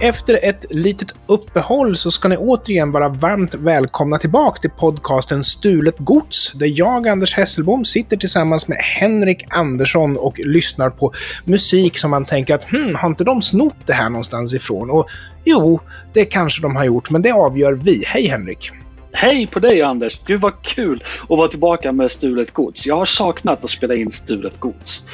Efter ett litet uppehåll så ska ni återigen vara varmt välkomna tillbaka till podcasten Stulet Gods, där jag, Anders Hesselbom, sitter tillsammans med Henrik Andersson och lyssnar på musik som man tänker att hmm, har inte de snott det här någonstans ifrån? Och jo, det kanske de har gjort, men det avgör vi. Hej Henrik! Hej på dig Anders! Gud vad kul att vara tillbaka med Stulet Gods. Jag har saknat att spela in Stulet Gods.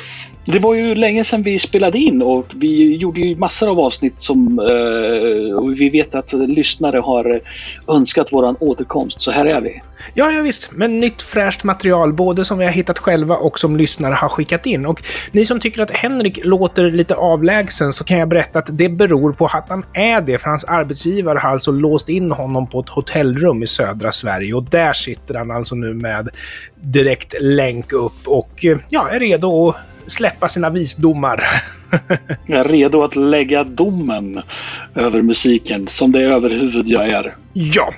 Det var ju länge sedan vi spelade in och vi gjorde ju massor av avsnitt som eh, och vi vet att lyssnare har önskat våran återkomst. Så här är vi. Ja, ja visst. Men nytt fräscht material, både som vi har hittat själva och som lyssnare har skickat in. Och ni som tycker att Henrik låter lite avlägsen så kan jag berätta att det beror på att han är det, för hans arbetsgivare har alltså låst in honom på ett hotellrum i södra Sverige och där sitter han alltså nu med direkt länk upp och eh, ja, är redo att släppa sina visdomar. jag är redo att lägga domen över musiken, som det överhuvud jag är. Ja.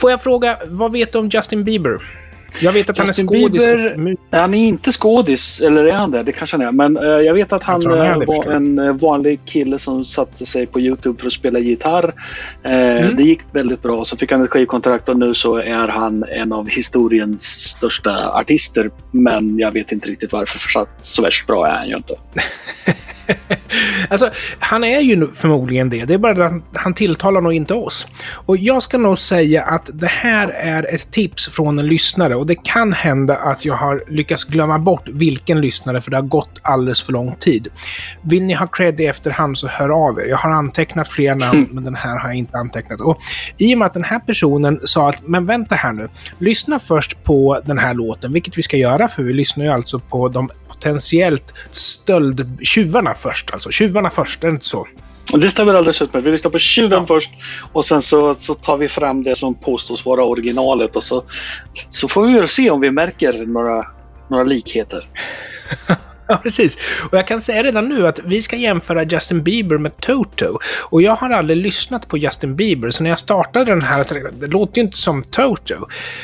Får jag fråga, vad vet du om Justin Bieber? Jag vet att Justin han är skådis. Bieber, han är inte skådis, eller är han det? Det kanske han är. Men uh, jag vet att han, han uh, var en uh, vanlig kille som satte sig på Youtube för att spela gitarr. Mm. Det gick väldigt bra. Så fick han ett skivkontrakt och nu så är han en av historiens största artister. Men jag vet inte riktigt varför, för så, så värst bra är han ju inte. alltså, han är ju förmodligen det. Det är bara att han tilltalar nog inte oss. Och jag ska nog säga att det här är ett tips från en lyssnare och det kan hända att jag har lyckats glömma bort vilken lyssnare för det har gått alldeles för lång tid. Vill ni ha cred i efterhand så hör av er. Jag har antecknat flera namn, mm. men den här har jag inte antecknat. Och I och med att den här personen sa att, men vänta här nu, lyssna först på den här låten, vilket vi ska göra, för vi lyssnar ju alltså på de potentiellt stöldtjuvarna först. Alltså tjuvarna först, är det inte så? Det stämmer alldeles utmärkt. Vi lyssnar på tjuven ja. först och sen så, så tar vi fram det som påstås vara originalet och så, så får vi väl se om vi märker några, några likheter. Ja, precis. Och jag kan säga redan nu att vi ska jämföra Justin Bieber med Toto. Och jag har aldrig lyssnat på Justin Bieber, så när jag startade den här, det låter ju inte som Toto.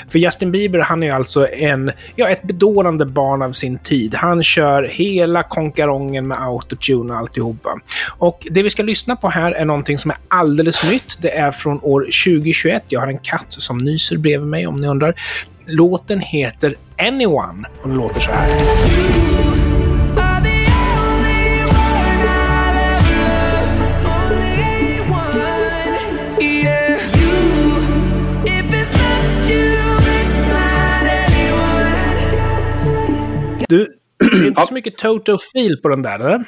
För Justin Bieber, han är alltså en, ja, ett bedårande barn av sin tid. Han kör hela konkarongen med autotune och alltihopa. Och det vi ska lyssna på här är någonting som är alldeles nytt. Det är från år 2021. Jag har en katt som nyser bredvid mig om ni undrar. Låten heter Anyone och den låter så här. Inte så mycket Toto-fil på den där, eller?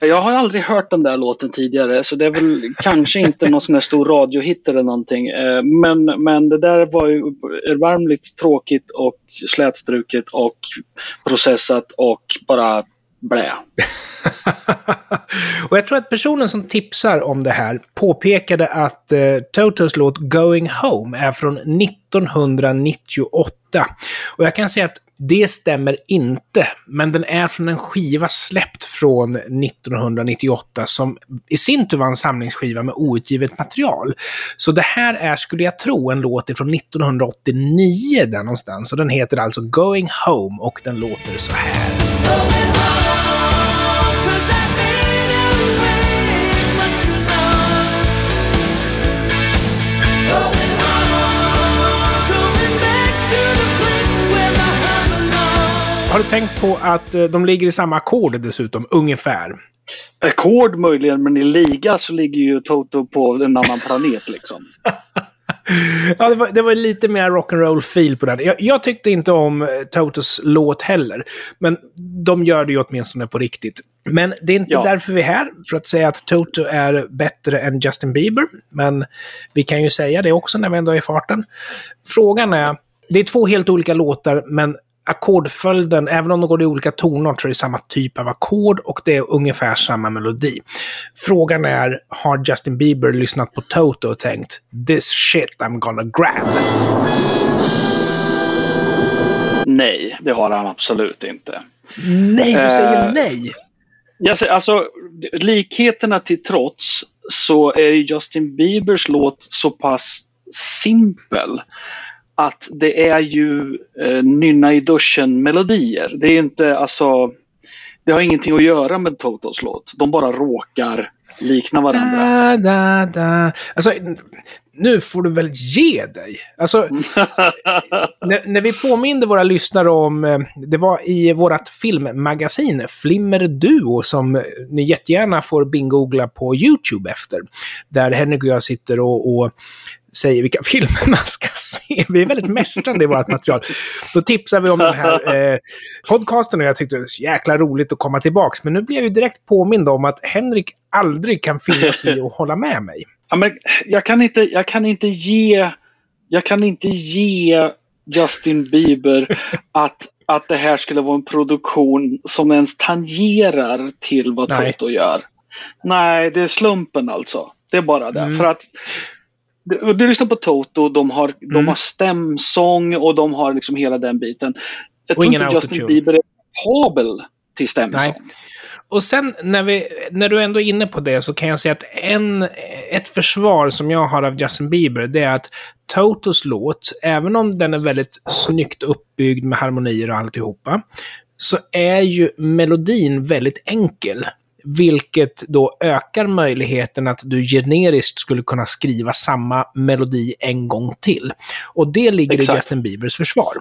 Jag har aldrig hört den där låten tidigare så det är väl kanske inte någon sån här stor radiohit eller någonting. Eh, men, men det där var ju erbarmligt tråkigt och slätstruket och processat och bara blä. och jag tror att personen som tipsar om det här påpekade att eh, Totos låt Going Home är från 1998. Och jag kan säga att det stämmer inte, men den är från en skiva släppt från 1998 som i sin tur var en samlingsskiva med outgivet material. Så det här är, skulle jag tro, en låt från 1989 där någonstans. Och den heter alltså Going Home och den låter så här. Har du tänkt på att eh, de ligger i samma ackord dessutom, ungefär? Ackord möjligen, men i liga så ligger ju Toto på en annan planet liksom. ja, det var, det var lite mer rock'n'roll feel på den. Jag, jag, tyckte inte om eh, Totos låt heller. Men de gör det ju åtminstone på riktigt. Men det är inte ja. därför vi är här, för att säga att Toto är bättre än Justin Bieber. Men vi kan ju säga det också när vi ändå är i farten. Frågan är, det är två helt olika låtar, men ackordföljden, även om de går i olika tonart, så är det samma typ av ackord och det är ungefär samma melodi. Frågan är, har Justin Bieber lyssnat på Toto och tänkt “This shit I'm gonna grab”? Nej, det har han absolut inte. Nej, du säger uh, nej! Jag säger, alltså, likheterna till trots så är Justin Biebers låt så pass simpel att det är ju eh, nynna i duschen-melodier. Det är inte alltså det har ingenting att göra med Totos låt. De bara råkar likna varandra. Da, da, da. Alltså, nu får du väl ge dig. Alltså, när, när, vi påminde våra lyssnare om, eh, det var i vårt filmmagasin Flimmer Duo som ni jättegärna får bingoogla på YouTube efter. Där Henrik och jag sitter och, och säger vilka filmer man ska se. Vi är väldigt mästrande i vårt material. Då tipsar vi om den här eh, podcasten och jag tyckte det var så jäkla roligt att komma tillbaka. Men nu blir jag ju direkt påmind om att Henrik aldrig kan finna sig och hålla med mig. Ja, men jag, kan inte, jag kan inte ge... Jag kan inte ge Justin Bieber att, att det här skulle vara en produktion som ens tangerar till vad Nej. Toto gör. Nej, det är slumpen alltså. Det är bara det. Mm. För att du, lyssnar på Toto, de har, mm. de har stämsång och de har liksom hela den biten. Jag tror inte Justin Bieber är kapabel till stämsång. Nej. Och sen när, vi, när du ändå är inne på det så kan jag säga att en, ett försvar som jag har av Justin Bieber, det är att Totos låt, även om den är väldigt snyggt uppbyggd med harmonier och alltihopa, så är ju melodin väldigt enkel. Vilket då ökar möjligheten att du generiskt skulle kunna skriva samma melodi en gång till. Och det ligger Exakt. i Justin Biebers försvar.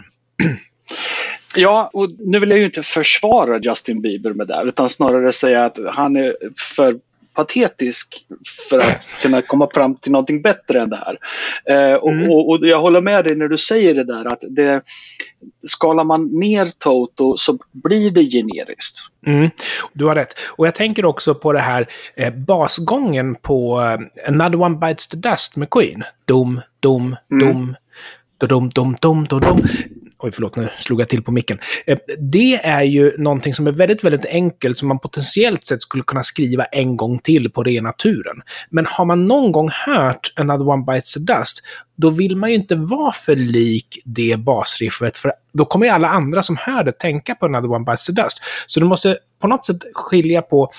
Ja, och nu vill jag ju inte försvara Justin Bieber med det, utan snarare säga att han är för patetisk för att kunna komma fram till någonting bättre än det här. Eh, och, mm. och, och, jag håller med dig när du säger det där att det, skalar man ner Toto så blir det generiskt. Mm. Du har rätt. Och jag tänker också på det här eh, basgången på eh, Another One Bites the Dust med Queen. Dom, dom, mm. dom. Dom, dom, dom, dom, dom. Oj, förlåt, nu slog jag till på micken. Eh, det är ju någonting som är väldigt, väldigt enkelt som man potentiellt sett skulle kunna skriva en gång till på rena turen. Men har man någon gång hört Another One Bites the Dust, då vill man ju inte vara för lik det basriffet, för då kommer ju alla andra som hör det tänka på Another One Bites the Dust. Så du måste på något sätt skilja på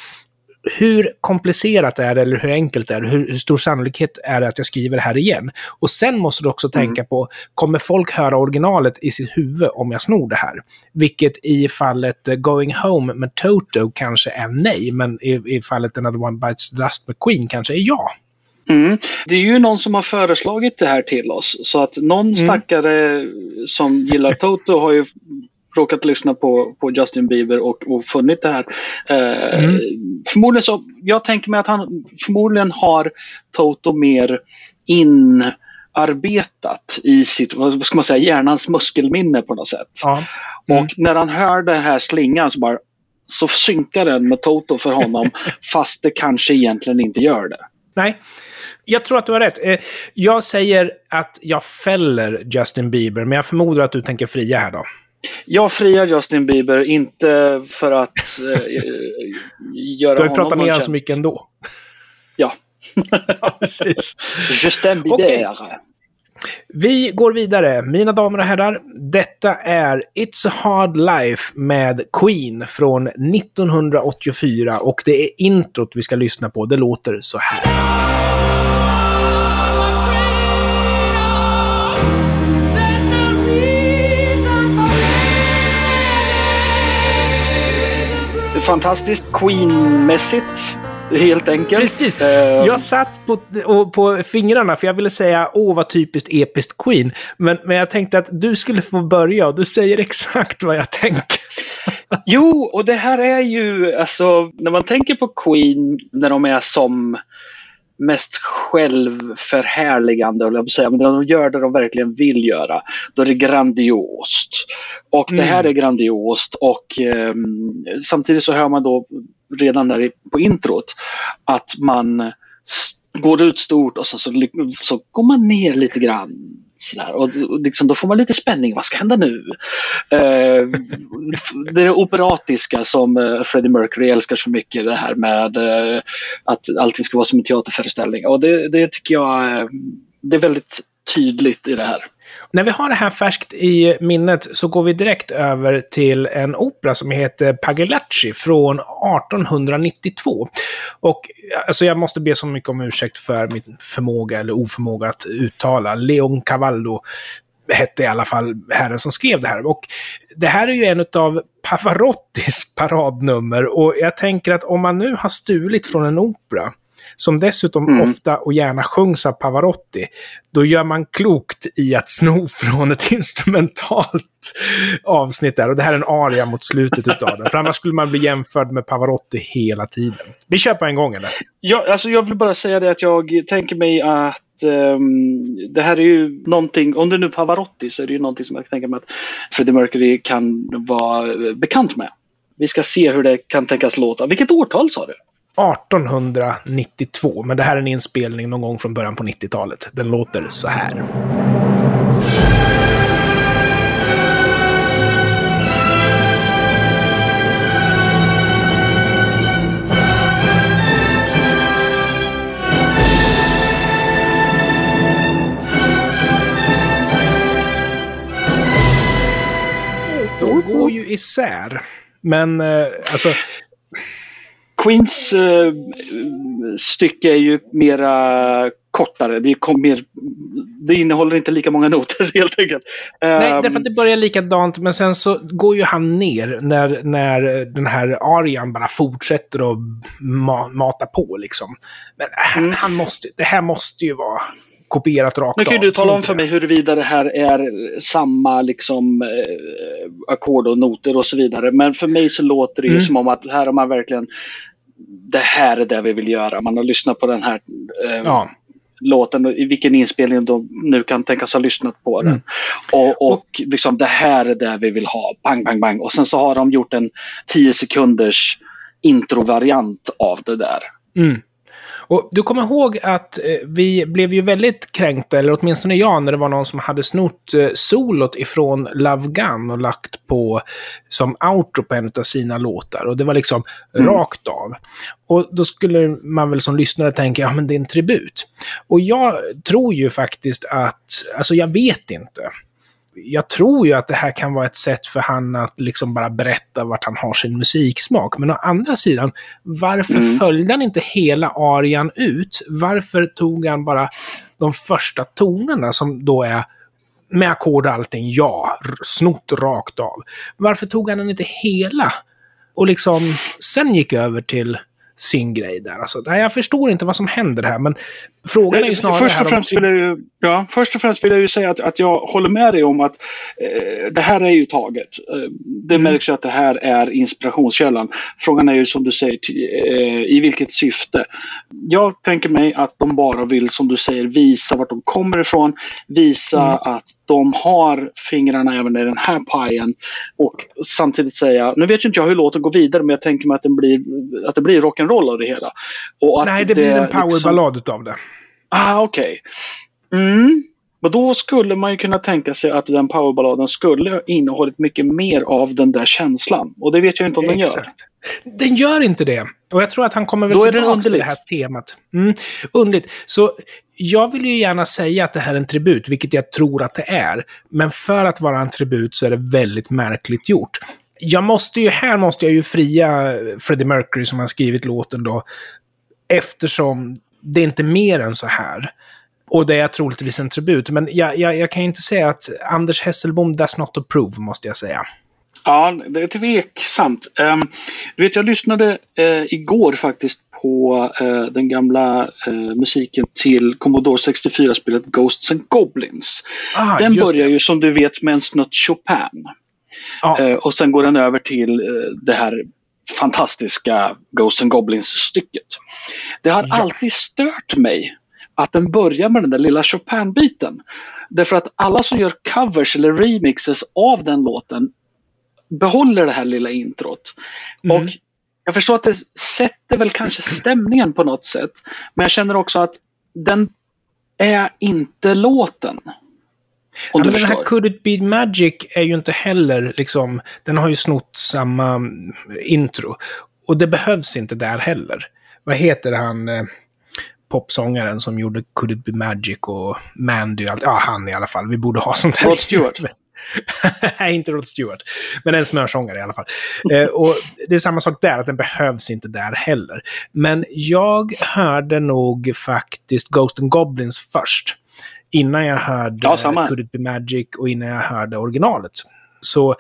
hur komplicerat är det eller hur enkelt är det? Hur, hur, stor sannolikhet är det att jag skriver det här igen? Och sen måste du också mm. tänka på, kommer folk höra originalet i sitt huvud om jag snor det här? Vilket i fallet uh, Going Home med Toto kanske är nej, men i, i fallet Another One Bites the Dust med Queen kanske är ja. Mm. Det är ju någon som har föreslagit det här till oss. Så att någon mm. stackare som gillar Toto har ju råkat lyssna på, på Justin Bieber och, och funnit det här. Eh, mm. Förmodligen så, jag tänker mig att han förmodligen har Toto mer inarbetat i sitt, vad ska man säga, hjärnans muskelminne på något sätt. Ja. Mm. Och när han hör den här slingan så bara så synkar den med Toto för honom fast det kanske egentligen inte gör det. Nej, jag tror att du har rätt. Eh, jag säger att jag fäller Justin Bieber, men jag förmodar att du tänker fria här då. Jag friar Justin Bieber, inte för att eh, göra honom Du har ju pratat ner så mycket ändå. Ja. ja precis. Justin Bieber. Okay. Vi går vidare. Mina damer och herrar, detta är It's a Hard Life med Queen från 1984 och det är introt vi ska lyssna på. Det låter så här. Fantastiskt Queen-mässigt. Helt enkelt. Precis. Uh, jag satt på, på fingrarna för jag ville säga åh vad typiskt episkt Queen. Men, men jag tänkte att du skulle få börja och du säger exakt vad jag tänker. jo, och det här är ju alltså när man tänker på Queen när de är som mest självförhärligande, jag säga, men när de gör det de verkligen vill göra, då är det grandiost. Och mm. det här mm. är grandiost och eh, samtidigt så hör man då redan där på introt att man går ut stort och så, så, så går man ner lite grann. Sådär. Och, och liksom, då får man lite spänning. Vad ska hända nu? Eh, det operatiska som eh, Freddie Mercury älskar så mycket. Det här med eh, att allting ska vara som en teaterföreställning. Och det, det tycker jag eh, det är väldigt tydligt i det här. När vi har det här färskt i minnet så går vi direkt över till en opera som heter Pagliacci från 1892. Och alltså jag måste be så mycket om ursäkt för min förmåga eller oförmåga att uttala Leon Cavallo hette i alla fall herren som skrev det här. Och det här är ju en av Pavarottis paradnummer och jag tänker att om man nu har stulit från en opera som dessutom mm. ofta och gärna sjungs av Pavarotti, då gör man klokt i att sno från ett instrumentalt avsnitt där. Och det här är en aria mot slutet utav den. För annars skulle man bli jämförd med Pavarotti hela tiden. Vi kör på en gång eller? Ja, alltså jag vill bara säga det att jag tänker mig att um, det här är ju någonting, om det är nu Pavarotti så är det ju någonting som jag tänker mig att Freddie Mercury kan vara bekant med. Vi ska se hur det kan tänkas låta. Vilket årtal sa du? 1892, men det här är en inspelning någon gång från början på 90-talet. Den låter så här. De går ju isär. Men eh, alltså, Queens eh, stycke är ju mera kortare. Det, mer, det, innehåller inte lika många noter helt enkelt. Nej, um, därför att det börjar likadant, men sen så går ju han ner när, när den här arian bara fortsätter att ma mata på liksom. Men äh, mm. han måste, det här måste ju vara kopierat rakt Nu kan av. du tala om för mig huruvida det här är samma liksom eh, ackord och noter och så vidare. Men för mig så låter det mm. som om att här har man verkligen det här är det vi vill göra. Man har lyssnat på den här eh, ja. låten, i vilken inspelning de nu kan tänkas ha lyssnat på den. Mm. Och, och liksom det här är det vi vill ha. Bang, bang, bang. Och sen så har de gjort en 10 sekunders introvariant av det där. Mm. Och du kommer ihåg att eh, vi blev ju väldigt kränkta, eller åtminstone jag, när det var någon som hade snott eh, solot ifrån Love Gun och lagt på som outro på en av sina låtar. Och det var liksom mm. rakt av. Och då skulle man väl som lyssnare tänka, ja men det är en tribut. Och jag tror ju faktiskt att, alltså jag vet inte jag tror ju att det här kan vara ett sätt för han att liksom bara berätta vart han har sin musiksmak. Men å andra sidan, varför mm. följde han inte hela arian ut? Varför tog han bara de första tonerna som då är med ackord och allting, ja, snott rakt av. Varför tog han den inte hela? Och liksom sen gick över till sin grej där. Alltså, nej, jag förstår inte vad som händer här, men frågan är ju snarare... Först och, främst vill jag ju, ja, först och främst vill jag ju säga att, att jag håller med dig om att eh, det här är ju taget. Eh, det mm. märks ju att det här är inspirationskällan. Frågan är ju som du säger, eh, i vilket syfte? Jag tänker mig att de bara vill, som du säger, visa vart de kommer ifrån. Visa mm. att de har fingrarna även i den här pajen. Och samtidigt säga, nu vet ju inte jag hur låten går vidare, men jag tänker mig att, den blir, att det blir rock'n'roll av det hela. Nej, det, det blir en powerballad liksom, utav det. Ah, okej. Okay. Mm. Och då skulle man ju kunna tänka sig att den powerballaden skulle ha innehållit mycket mer av den där känslan. Och det vet jag inte om den Exakt. gör. Den gör inte det. Och jag tror att han kommer väl Då tillbaka till det här temat. Mm, underligt. Så jag vill ju gärna säga att det här är en tribut, vilket jag tror att det är. Men för att vara en tribut så är det väldigt märkligt gjort. Jag måste ju, här måste jag ju fria Freddie Mercury som har skrivit låten då. Eftersom det är inte mer än så här. Och det är troligtvis en tribut. Men jag, jag, jag kan inte säga att Anders Hesselbom does not approve, måste jag säga. Ja, det är tveksamt. Um, du vet, jag lyssnade uh, igår faktiskt på uh, den gamla uh, musiken till Commodore 64-spelet Ghosts and Goblins. Ah, den börjar det. ju som du vet med en snutt Chopin. Ah. och sen går den över till det här fantastiska Ghosts and Goblins-stycket. Det har ja. alltid stört mig att den börjar med den där lilla Chopin-biten. Därför att alla som gör covers eller remixes av den låten behåller det här lilla introt. Mm. Och jag förstår att det sätter väl kanske stämningen på något sätt. Men jag känner också att den är inte låten. Om ja, men den här Could It Be Magic är ju inte heller liksom, den har ju snott samma intro. Och det behövs inte där heller. Vad heter han, eh, popsångaren som gjorde Could It Be Magic och Mandy och allt. Ja, han i alla fall. Vi borde ha sånt här. Rod Stewart. Nej, inte Rod Stewart. Men en smörsångare i alla fall. Eh, och det är samma sak där, att den behövs inte där heller. Men jag hörde nog faktiskt Ghost and Goblins först innan jag hörde ja, Could It Be Magic och innan jag hörde originalet. Så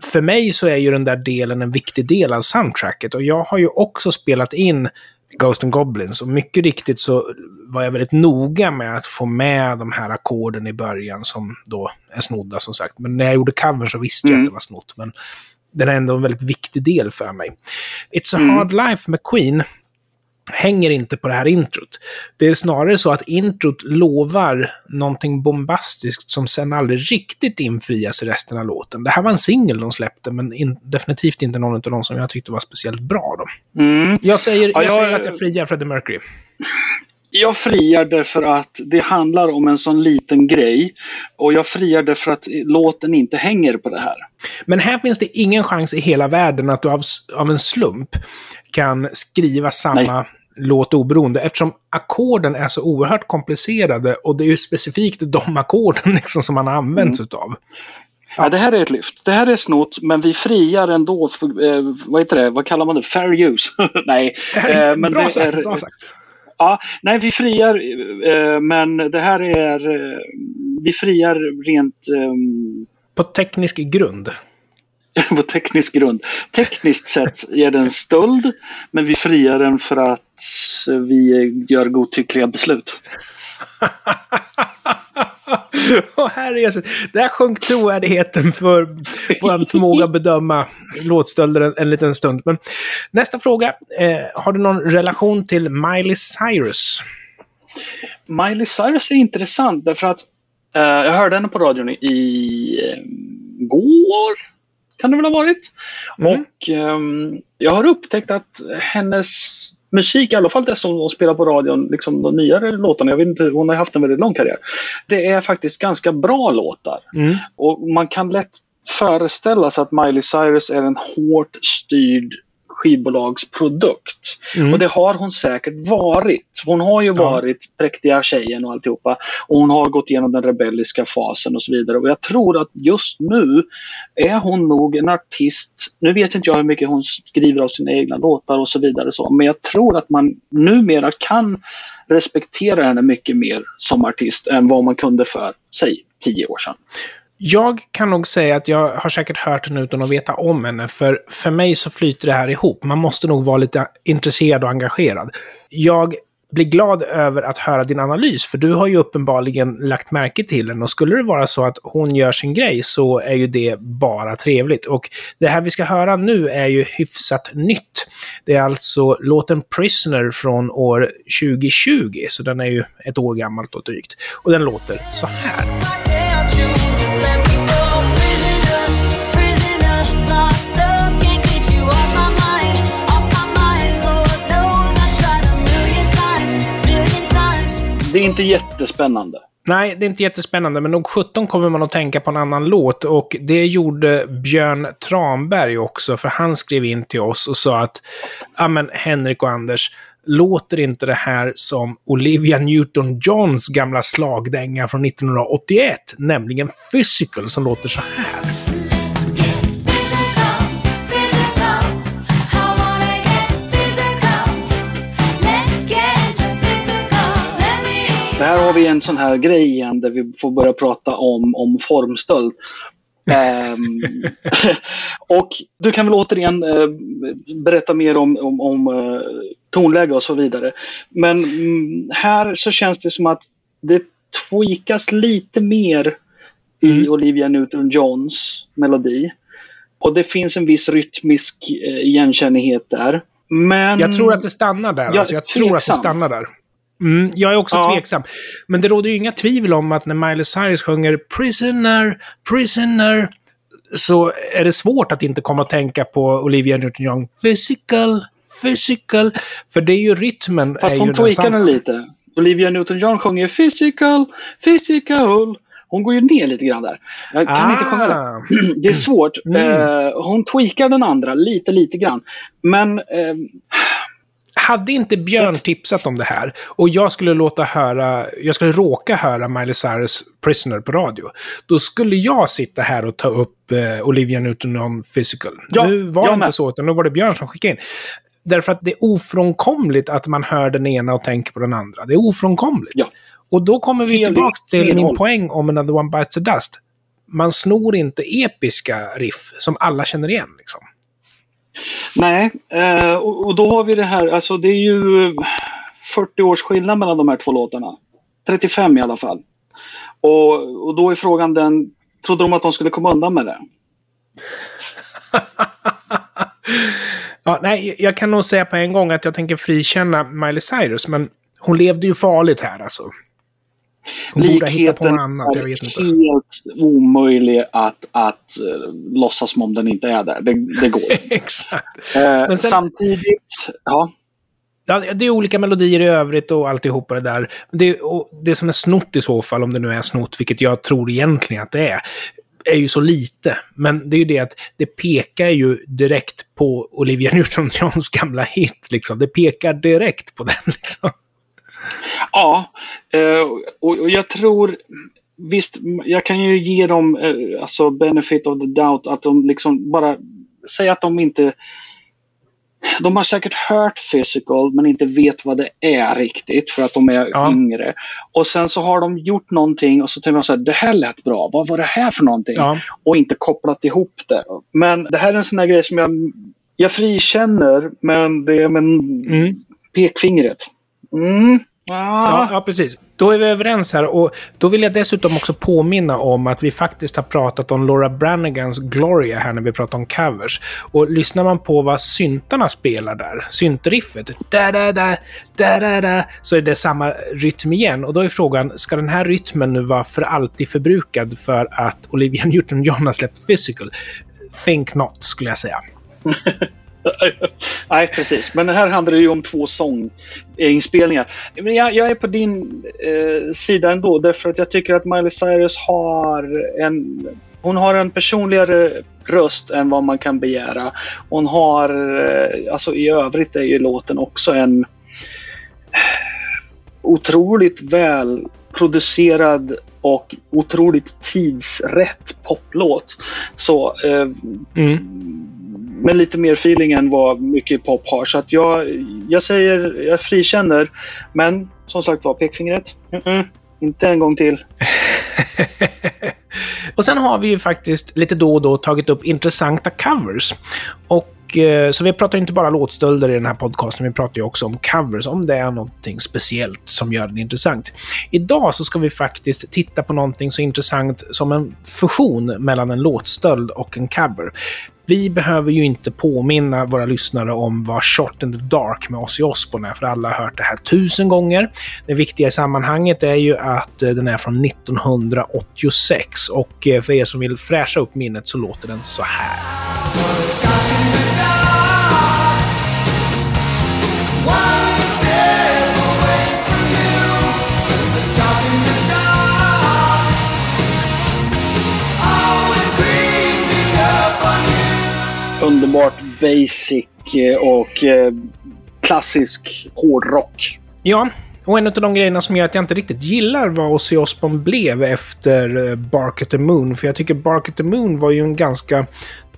för mig så är ju den där delen en viktig del av soundtracket. Och jag har ju också spelat in Ghost and Goblins. Och mycket riktigt så var jag väldigt noga med att få med de här ackorden i början som då är snodda som sagt. Men när jag gjorde covern så visste mm. jag att det var snott. Men den är ändå en väldigt viktig del för mig. It's a mm. hard life med Queen hänger inte på det här introt. Det är snarare så att introt lovar någonting bombastiskt som sen aldrig riktigt infrias i resten av låten. Det här var en singel de släppte, men in, definitivt inte någon av de som jag tyckte var speciellt bra. Då. Mm. Jag, säger, jag, ja, jag säger att jag friar Freddie Mercury. Jag friar därför att det handlar om en sån liten grej. Och jag friar därför att låten inte hänger på det här. Men här finns det ingen chans i hela världen att du av, av en slump kan skriva samma Nej. låt oberoende. Eftersom ackorden är så oerhört komplicerade och det är ju specifikt de ackorden liksom som man har använt mm. utav. Ja. ja. det här är ett lyft. Det här är snott, men vi friar ändå. För, eh, vad heter det? Vad kallar man det? Fair use? Nej. Fair, eh, men bra, det sagt, är, bra sagt. Ja, nej, vi friar, eh, men det här är... Eh, vi friar rent... Ehm, På teknisk grund? på teknisk grund. Tekniskt sett är det en stöld, men vi friar den för att vi gör godtyckliga beslut. herrejösses. Där sjönk trovärdigheten för vår förmåga att bedöma låtstölder en, en liten stund. Men nästa fråga. Eh, har du någon relation till Miley Cyrus? Miley Cyrus är intressant därför att eh, jag hörde henne på radion i eh, går kan det väl ha varit. Mm. Och um, jag har upptäckt att hennes musik, i alla fall det som hon spelar på radion, liksom de nyare låtarna, jag vet inte, hon har haft en väldigt lång karriär. Det är faktiskt ganska bra låtar. Mm. Och man kan lätt föreställa sig att Miley Cyrus är en hårt styrd skivbolagsprodukt. Mm. Och det har hon säkert varit. Hon har ju ja. varit präktiga tjejen och alltihopa. Och hon har gått igenom den rebelliska fasen och så vidare. Och jag tror att just nu är hon nog en artist. Nu vet inte jag hur mycket hon skriver av sina egna låtar och så vidare. Så, men jag tror att man numera kan respektera henne mycket mer som artist än vad man kunde för, säg, tio år sedan. Jag kan nog säga att jag har säkert hört henne utan att veta om henne, för för mig så flyter det här ihop. Man måste nog vara lite intresserad och engagerad. Jag blir glad över att höra din analys, för du har ju uppenbarligen lagt märke till den. Och skulle det vara så att hon gör sin grej så är ju det bara trevligt. Och det här vi ska höra nu är ju hyfsat nytt. Det är alltså låten Prisoner från år 2020, så den är ju ett år gammalt och drygt. Och den låter så här. Det är inte jättespännande. Nej, det är inte jättespännande, men nog 17 kommer man att tänka på en annan låt. Och det gjorde Björn Tranberg också, för han skrev in till oss och sa att ja men Henrik och Anders, låter inte det här som Olivia Newton-Johns gamla slagdänga från 1981, nämligen Physical, som låter så här. Här har vi en sån här grej igen där vi får börja prata om, om formstöld. um, och du kan väl återigen uh, berätta mer om, om, om uh, tonläge och så vidare. Men um, här så känns det som att det tweakas lite mer mm. i Olivia Newton-Johns melodi. Och det finns en viss rytmisk uh, igenkännighet där. Men... Jag tror att det stannar där. Ja, alltså jag tror att det stannar där. Mm, jag är också ja. tveksam. Men det råder ju inga tvivel om att när Miley Cyrus sjunger “Prisoner, prisoner” så är det svårt att inte komma att tänka på Olivia Newton-John. Physical, physical. För det är ju rytmen. Fast hon tweakar den lite. Olivia Newton-John sjunger physical, physical. Hon går ju ner lite grann där. Jag kan ah. inte sjunga det. Ah. Det är svårt. Mm. Uh, hon tweakar den andra lite, lite grann. Men uh, hade inte Björn tipsat om det här och jag skulle låta höra, jag skulle råka höra Miley Cyrus Prisoner på radio, då skulle jag sitta här och ta upp eh, Olivia Newton-John Physical. Ja, nu var det inte så, utan nu var det Björn som skickade in. Därför att det är ofrånkomligt att man hör den ena och tänker på den andra. Det är ofrånkomligt. Ja. Och då kommer vi tillbaka till min poäng om Another One Bites the Dust. Man snor inte episka riff som alla känner igen. Liksom. Nej, eh, och, då har vi det här, alltså det är ju 40 års skillnad mellan de här två låtarna. 35 i alla fall. Och, och då är frågan den, trodde de att de skulle komma undan med det? ja, nej, jag kan nog säga på en gång att jag tänker frikänna Miley Cyrus, men hon levde ju farligt här alltså. Hon något annat, inte. helt omöjlig att, att uh, låtsas som om den inte är där. Det, det går Exakt. Uh, sen, samtidigt, ja. Ja, det är olika melodier i övrigt och alltihopa det där. Det, det som är snott i så fall, om det nu är snott, vilket jag tror egentligen att det är, är ju så lite. Men det är ju det att det pekar ju direkt på Olivia Newton-Johns gamla hit. Liksom. Det pekar direkt på den. Liksom. Ja, eh, och jag tror Visst, jag kan ju ge dem eh, alltså benefit of the doubt att de liksom bara säger att de inte de har säkert hört physical men inte vet vad det är riktigt för att de är ja. yngre. Och sen så har de gjort någonting och så tänker de så här, det här lät bra, vad var det här för någonting? Ja. Och inte kopplat ihop det. Men det här är en sån här grej som jag, jag frikänner men det är med mm. pekfingret. Mm. Ja, ja, precis. Då är vi överens här. Och då vill jag dessutom också påminna om att vi faktiskt har pratat om Laura Brannigans Gloria här när vi pratar om covers. Och lyssnar man på vad syntarna spelar där, syntriffet, da da da da da da så är det samma rytm igen. Och då är frågan, ska den här rytmen nu vara för alltid förbrukad för att Olivia Newton-John har släppt Physical? Think not, skulle jag säga. Nej, precis. Men här handlar det ju om två sånginspelningar. Men jag, jag är på din eh, sida ändå därför att jag tycker att Miley Cyrus har en hon har en personligare röst än vad man kan begära. Hon har, eh, alltså i övrigt är ju låten också en eh, otroligt välproducerad och otroligt tidsrätt poplåt. Så eh, mm med lite mer feeling än vad mycket pop har. Så att jag, jag säger, jag frikänner. Men som sagt var, pekfingret. Mm -mm, inte en gång till. och sen har vi ju faktiskt lite då och då tagit upp intressanta covers. Och eh, så vi pratar inte bara låtstölder i den här podcasten, vi pratar ju också om covers, om det är någonting speciellt som gör den intressant. Idag så ska vi faktiskt titta på någonting så intressant som en fusion mellan en låtstöld och en cover. Vi behöver ju inte påminna våra lyssnare om vad Shot in the Dark med Ozzy Osbourne är, för alla har hört det här tusen gånger. Det viktiga i sammanhanget är ju att eh, den är från 1986 och eh, för er som vill fräscha upp minnet så låter den så här. Underbart basic eh, och eh, klassisk hårdrock. Ja, och en av de grejerna som gör att jag inte riktigt gillar vad Ozzy Osbourne blev efter eh, Bark at the Moon. För jag tycker Bark at the Moon var ju en ganska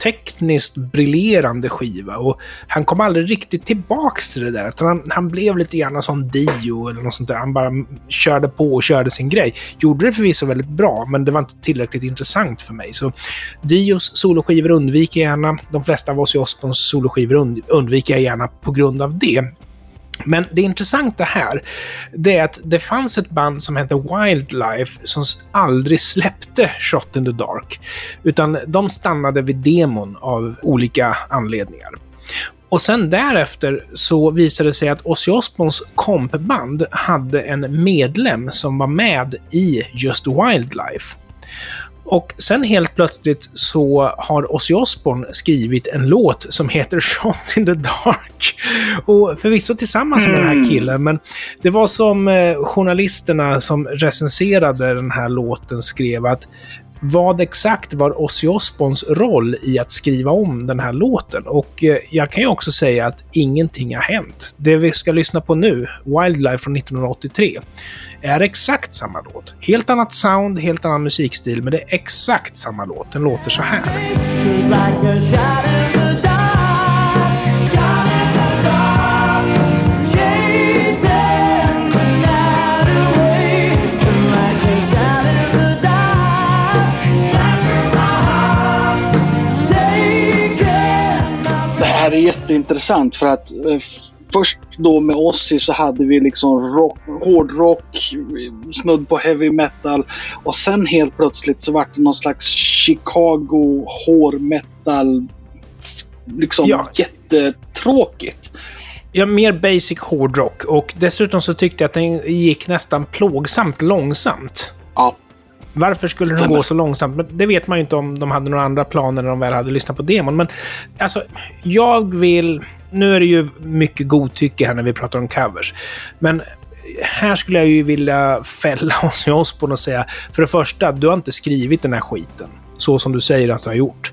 tekniskt briljerande skiva. Och han kom aldrig riktigt tillbaks till det där. Han, han blev lite grann som Dio eller något sånt där. Han bara körde på och körde sin grej. Gjorde det förvisso väldigt bra, men det var inte tillräckligt intressant för mig. Så Dios soloskivor undviker jag gärna. De flesta av Ozzy Osbournes soloskivor undviker jag gärna på grund av det. Men det intressanta här, det är att det fanns ett band som hette Wildlife som aldrig släppte Shot in the Dark. Utan de stannade vid demon av olika anledningar. Och sen därefter så visade det sig att Ozzy Osbournes kompband hade en medlem som var med i just Wildlife. Och sen helt plötsligt så har Ozzy Osbourne skrivit en låt som heter Shot in the Dark. Och förvisso tillsammans mm. med den här mm. killen, men det var som eh, journalisterna som recenserade den här låten skrev att vad exakt var Ozzy Osbournes roll i att skriva om den här låten? Och eh, jag kan ju också säga att ingenting har hänt. Det vi ska lyssna på nu, Wildlife från 1983, är exakt samma låt. Helt annat sound, helt annan musikstil, men det är exakt samma låt. Den låter så här. Jätteintressant för att eh, först då med Ozzy så hade vi liksom rock, hårdrock, snudd på heavy metal och sen helt plötsligt så vart det någon slags Chicago hårmetal. Liksom ja. jättetråkigt. Ja, mer basic hårdrock och dessutom så tyckte jag att den gick nästan plågsamt långsamt. Ja. Varför skulle Stämmer. den gå så långsamt? Men det vet man ju inte om de hade några andra planer när de väl hade lyssnat på demon. Men alltså, jag vill... Nu är det ju mycket godtycke här när vi pratar om covers. Men här skulle jag ju vilja fälla oss i Osbourne och säga, för det första, du har inte skrivit den här skiten så som du säger att du har gjort.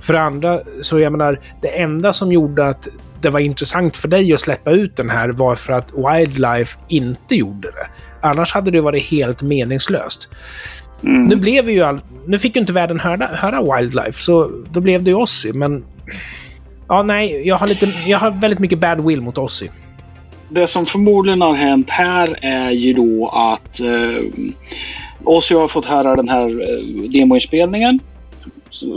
För det andra, så jag menar, det enda som gjorde att det var intressant för dig att släppa ut den här var för att Wildlife inte gjorde det. Annars hade det varit helt meningslöst. Mm. Nu blev ju all, Nu fick ju inte världen höra, höra Wildlife, så då blev det ju Ozzy, men... Ja, nej, jag har, lite, jag har väldigt mycket bad will mot Ozzy. Det som förmodligen har hänt här är ju då att eh, Ozzy har fått höra den här eh, demoinspelningen,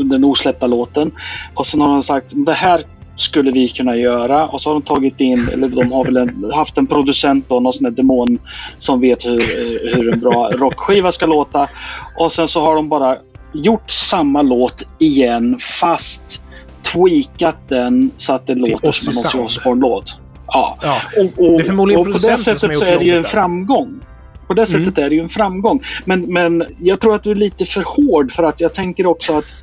den osläppta låten. Och sen har de sagt det här skulle vi kunna göra. Och så har de tagit in, eller de har väl en, haft en producent då, någon sån där demon som vet hur, hur en bra rockskiva ska låta. Och sen så har de bara gjort samma låt igen fast tweakat den så att det låter som en Ozzy Osbourne-låt. Ja. ja. Och, och, det är och på det sättet så är det ju en framgång. På det sättet mm. är det ju en framgång. Men, men jag tror att du är lite för hård för att jag tänker också att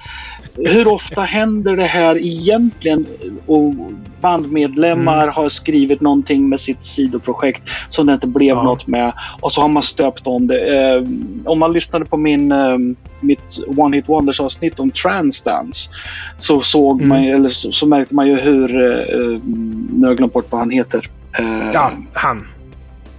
hur ofta händer det här egentligen? Och bandmedlemmar mm. har skrivit någonting med sitt sidoprojekt som det inte blev ja. något med och så har man stöpt om det. Eh, om man lyssnade på min, eh, mitt One Hit Wonders avsnitt om Transdance så, såg mm. man, eller så, så, märkte man ju hur, eh, nu har jag glömt bort vad han heter. Eh, ja, han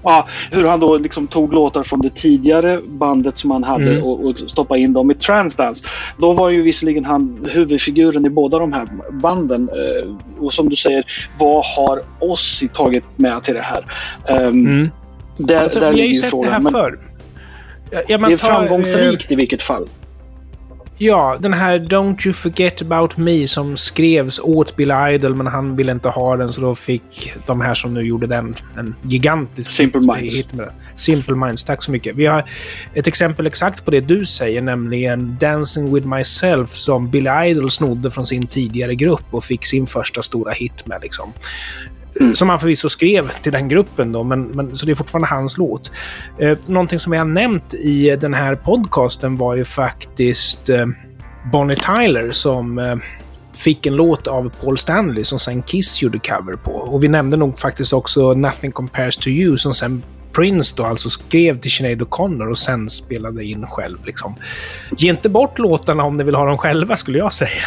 ja, hur han då liksom tog låtar från det tidigare bandet som han hade mm. och, och stoppade in dem i Transdance. Då var ju visserligen han huvudfiguren i båda de här banden. Eh, och som du säger, vad har Ozzy tagit med till det här? Um, mm. Där, alltså, där vi har ju sett frågan. det här förr. Ja, det är framgångsrikt eh, i vilket fall. Ja, den här Don't You Forget About Me som skrevs åt Bill Idol men han ville inte ha den så då fick de här som nu gjorde den en gigantisk Simple Minds. hit med den. Simple Minds, tack så mycket. Vi har ett exempel exakt på det du säger, nämligen Dancing With Myself som Bill Idol snodde från sin tidigare grupp och fick sin första stora hit med. Liksom. Mm. Som han förvisso skrev till den gruppen då, men, men, så det är fortfarande hans låt. Eh, någonting som vi har nämnt i den här podcasten var ju faktiskt eh, Bonnie Tyler som eh, fick en låt av Paul Stanley som sen Kiss gjorde cover på. Och vi nämnde nog faktiskt också Nothing Compares to You som sen Prince då alltså skrev till Sinead O'Connor och sen spelade in själv. Liksom. Ge inte bort låtarna om ni vill ha dem själva, skulle jag säga.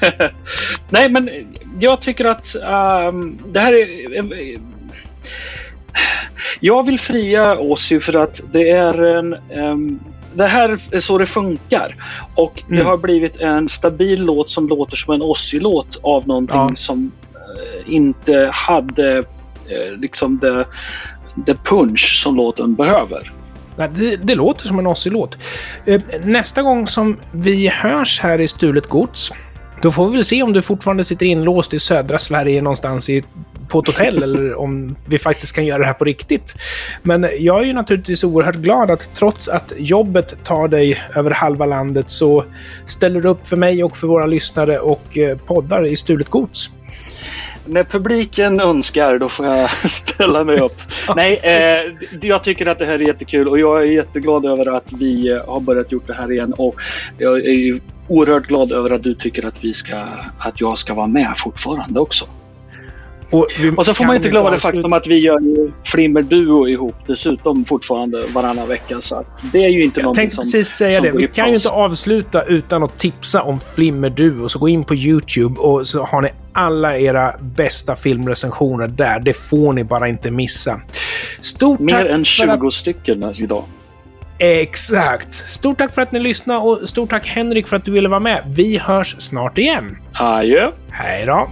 Nej, men jag tycker att um, det här är... Um, jag vill fria Ozzy för att det är en... Um, det här är så det funkar. Och det mm. har blivit en stabil låt som låter som en Ozzy-låt av någonting ja. som uh, inte hade uh, liksom det the punch som låten behöver. Det, det låter som en Ozzy-låt. Eh, nästa gång som vi hörs här i Stulet Gods, då får vi väl se om du fortfarande sitter inlåst i södra Sverige någonstans i, på ett hotell eller om vi faktiskt kan göra det här på riktigt. Men jag är ju naturligtvis oerhört glad att trots att jobbet tar dig över halva landet så ställer du upp för mig och för våra lyssnare och eh, poddar i Stulet Gods när publiken önskar, då får jag ställa mig upp. Nej, eh, jag tycker att det här är jättekul och jag är jätteglad över att vi har börjat gjort det här igen. Och jag är oerhört glad över att du tycker att, vi ska, att jag ska vara med fortfarande också. Och, och så får man inte glömma det faktum att vi gör ju Flimmer Duo ihop dessutom fortfarande varannan vecka. Så det är ju inte Jag tänkte precis säga det. Vi kan ju inte avsluta utan att tipsa om Flimmer Duo. Så gå in på YouTube och så har ni alla era bästa filmrecensioner där. Det får ni bara inte missa. Stort Mer än 20 att... stycken idag. Exakt. Stort tack för att ni lyssnade och stort tack Henrik för att du ville vara med. Vi hörs snart igen. Adjö. Hej då.